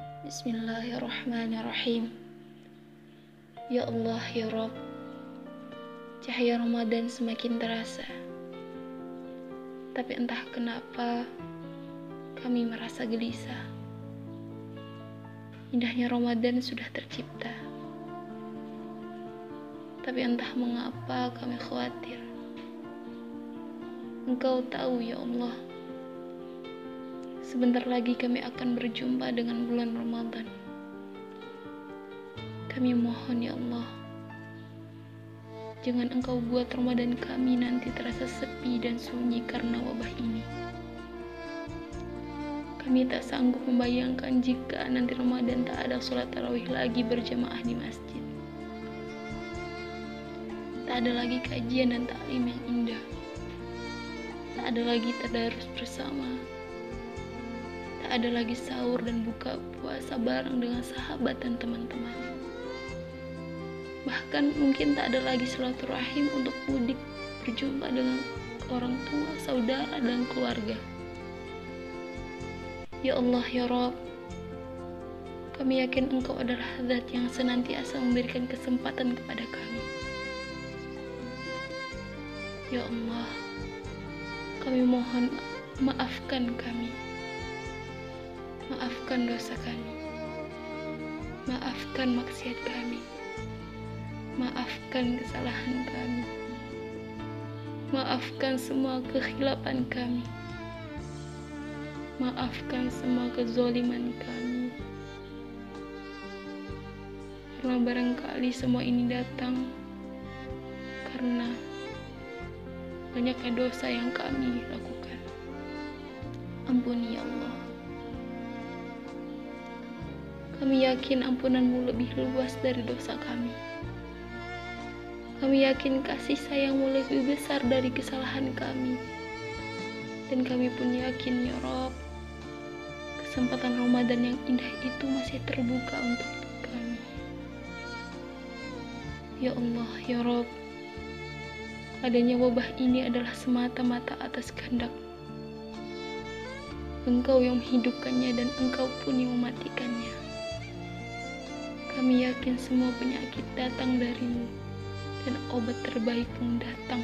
Bismillahirrahmanirrahim. Ya Allah, ya Rob, cahaya Ramadan semakin terasa. Tapi entah kenapa kami merasa gelisah. Indahnya Ramadan sudah tercipta. Tapi entah mengapa kami khawatir. Engkau tahu ya Allah. Sebentar lagi kami akan berjumpa dengan bulan Ramadan. Kami mohon ya Allah. Jangan engkau buat Ramadan kami nanti terasa sepi dan sunyi karena wabah ini. Kami tak sanggup membayangkan jika nanti Ramadan tak ada sholat tarawih lagi berjamaah di masjid. Tak ada lagi kajian dan taklim yang indah. Tak ada lagi tadarus bersama Tak ada lagi sahur dan buka puasa bareng dengan sahabat dan teman-teman. Bahkan mungkin tak ada lagi silaturahim untuk mudik berjumpa dengan orang tua, saudara, dan keluarga. Ya Allah, ya Rob, kami yakin Engkau adalah zat yang senantiasa memberikan kesempatan kepada kami. Ya Allah, kami mohon maafkan kami. Maafkan dosa kami. Maafkan maksiat kami. Maafkan kesalahan kami. Maafkan semua kekhilapan kami. Maafkan semua kezoliman kami. Karena barangkali semua ini datang karena banyaknya dosa yang kami lakukan. Ampuni ya Allah. Kami yakin ampunanmu lebih luas dari dosa kami. Kami yakin kasih sayangmu lebih besar dari kesalahan kami. Dan kami pun yakin ya Rob, kesempatan Ramadan yang indah itu masih terbuka untuk kami. Ya Allah, ya Rob, adanya wabah ini adalah semata-mata atas kehendak Engkau yang menghidupkannya dan Engkau pun yang mematikannya. Kami yakin semua penyakit datang darimu dan obat terbaik pun datang.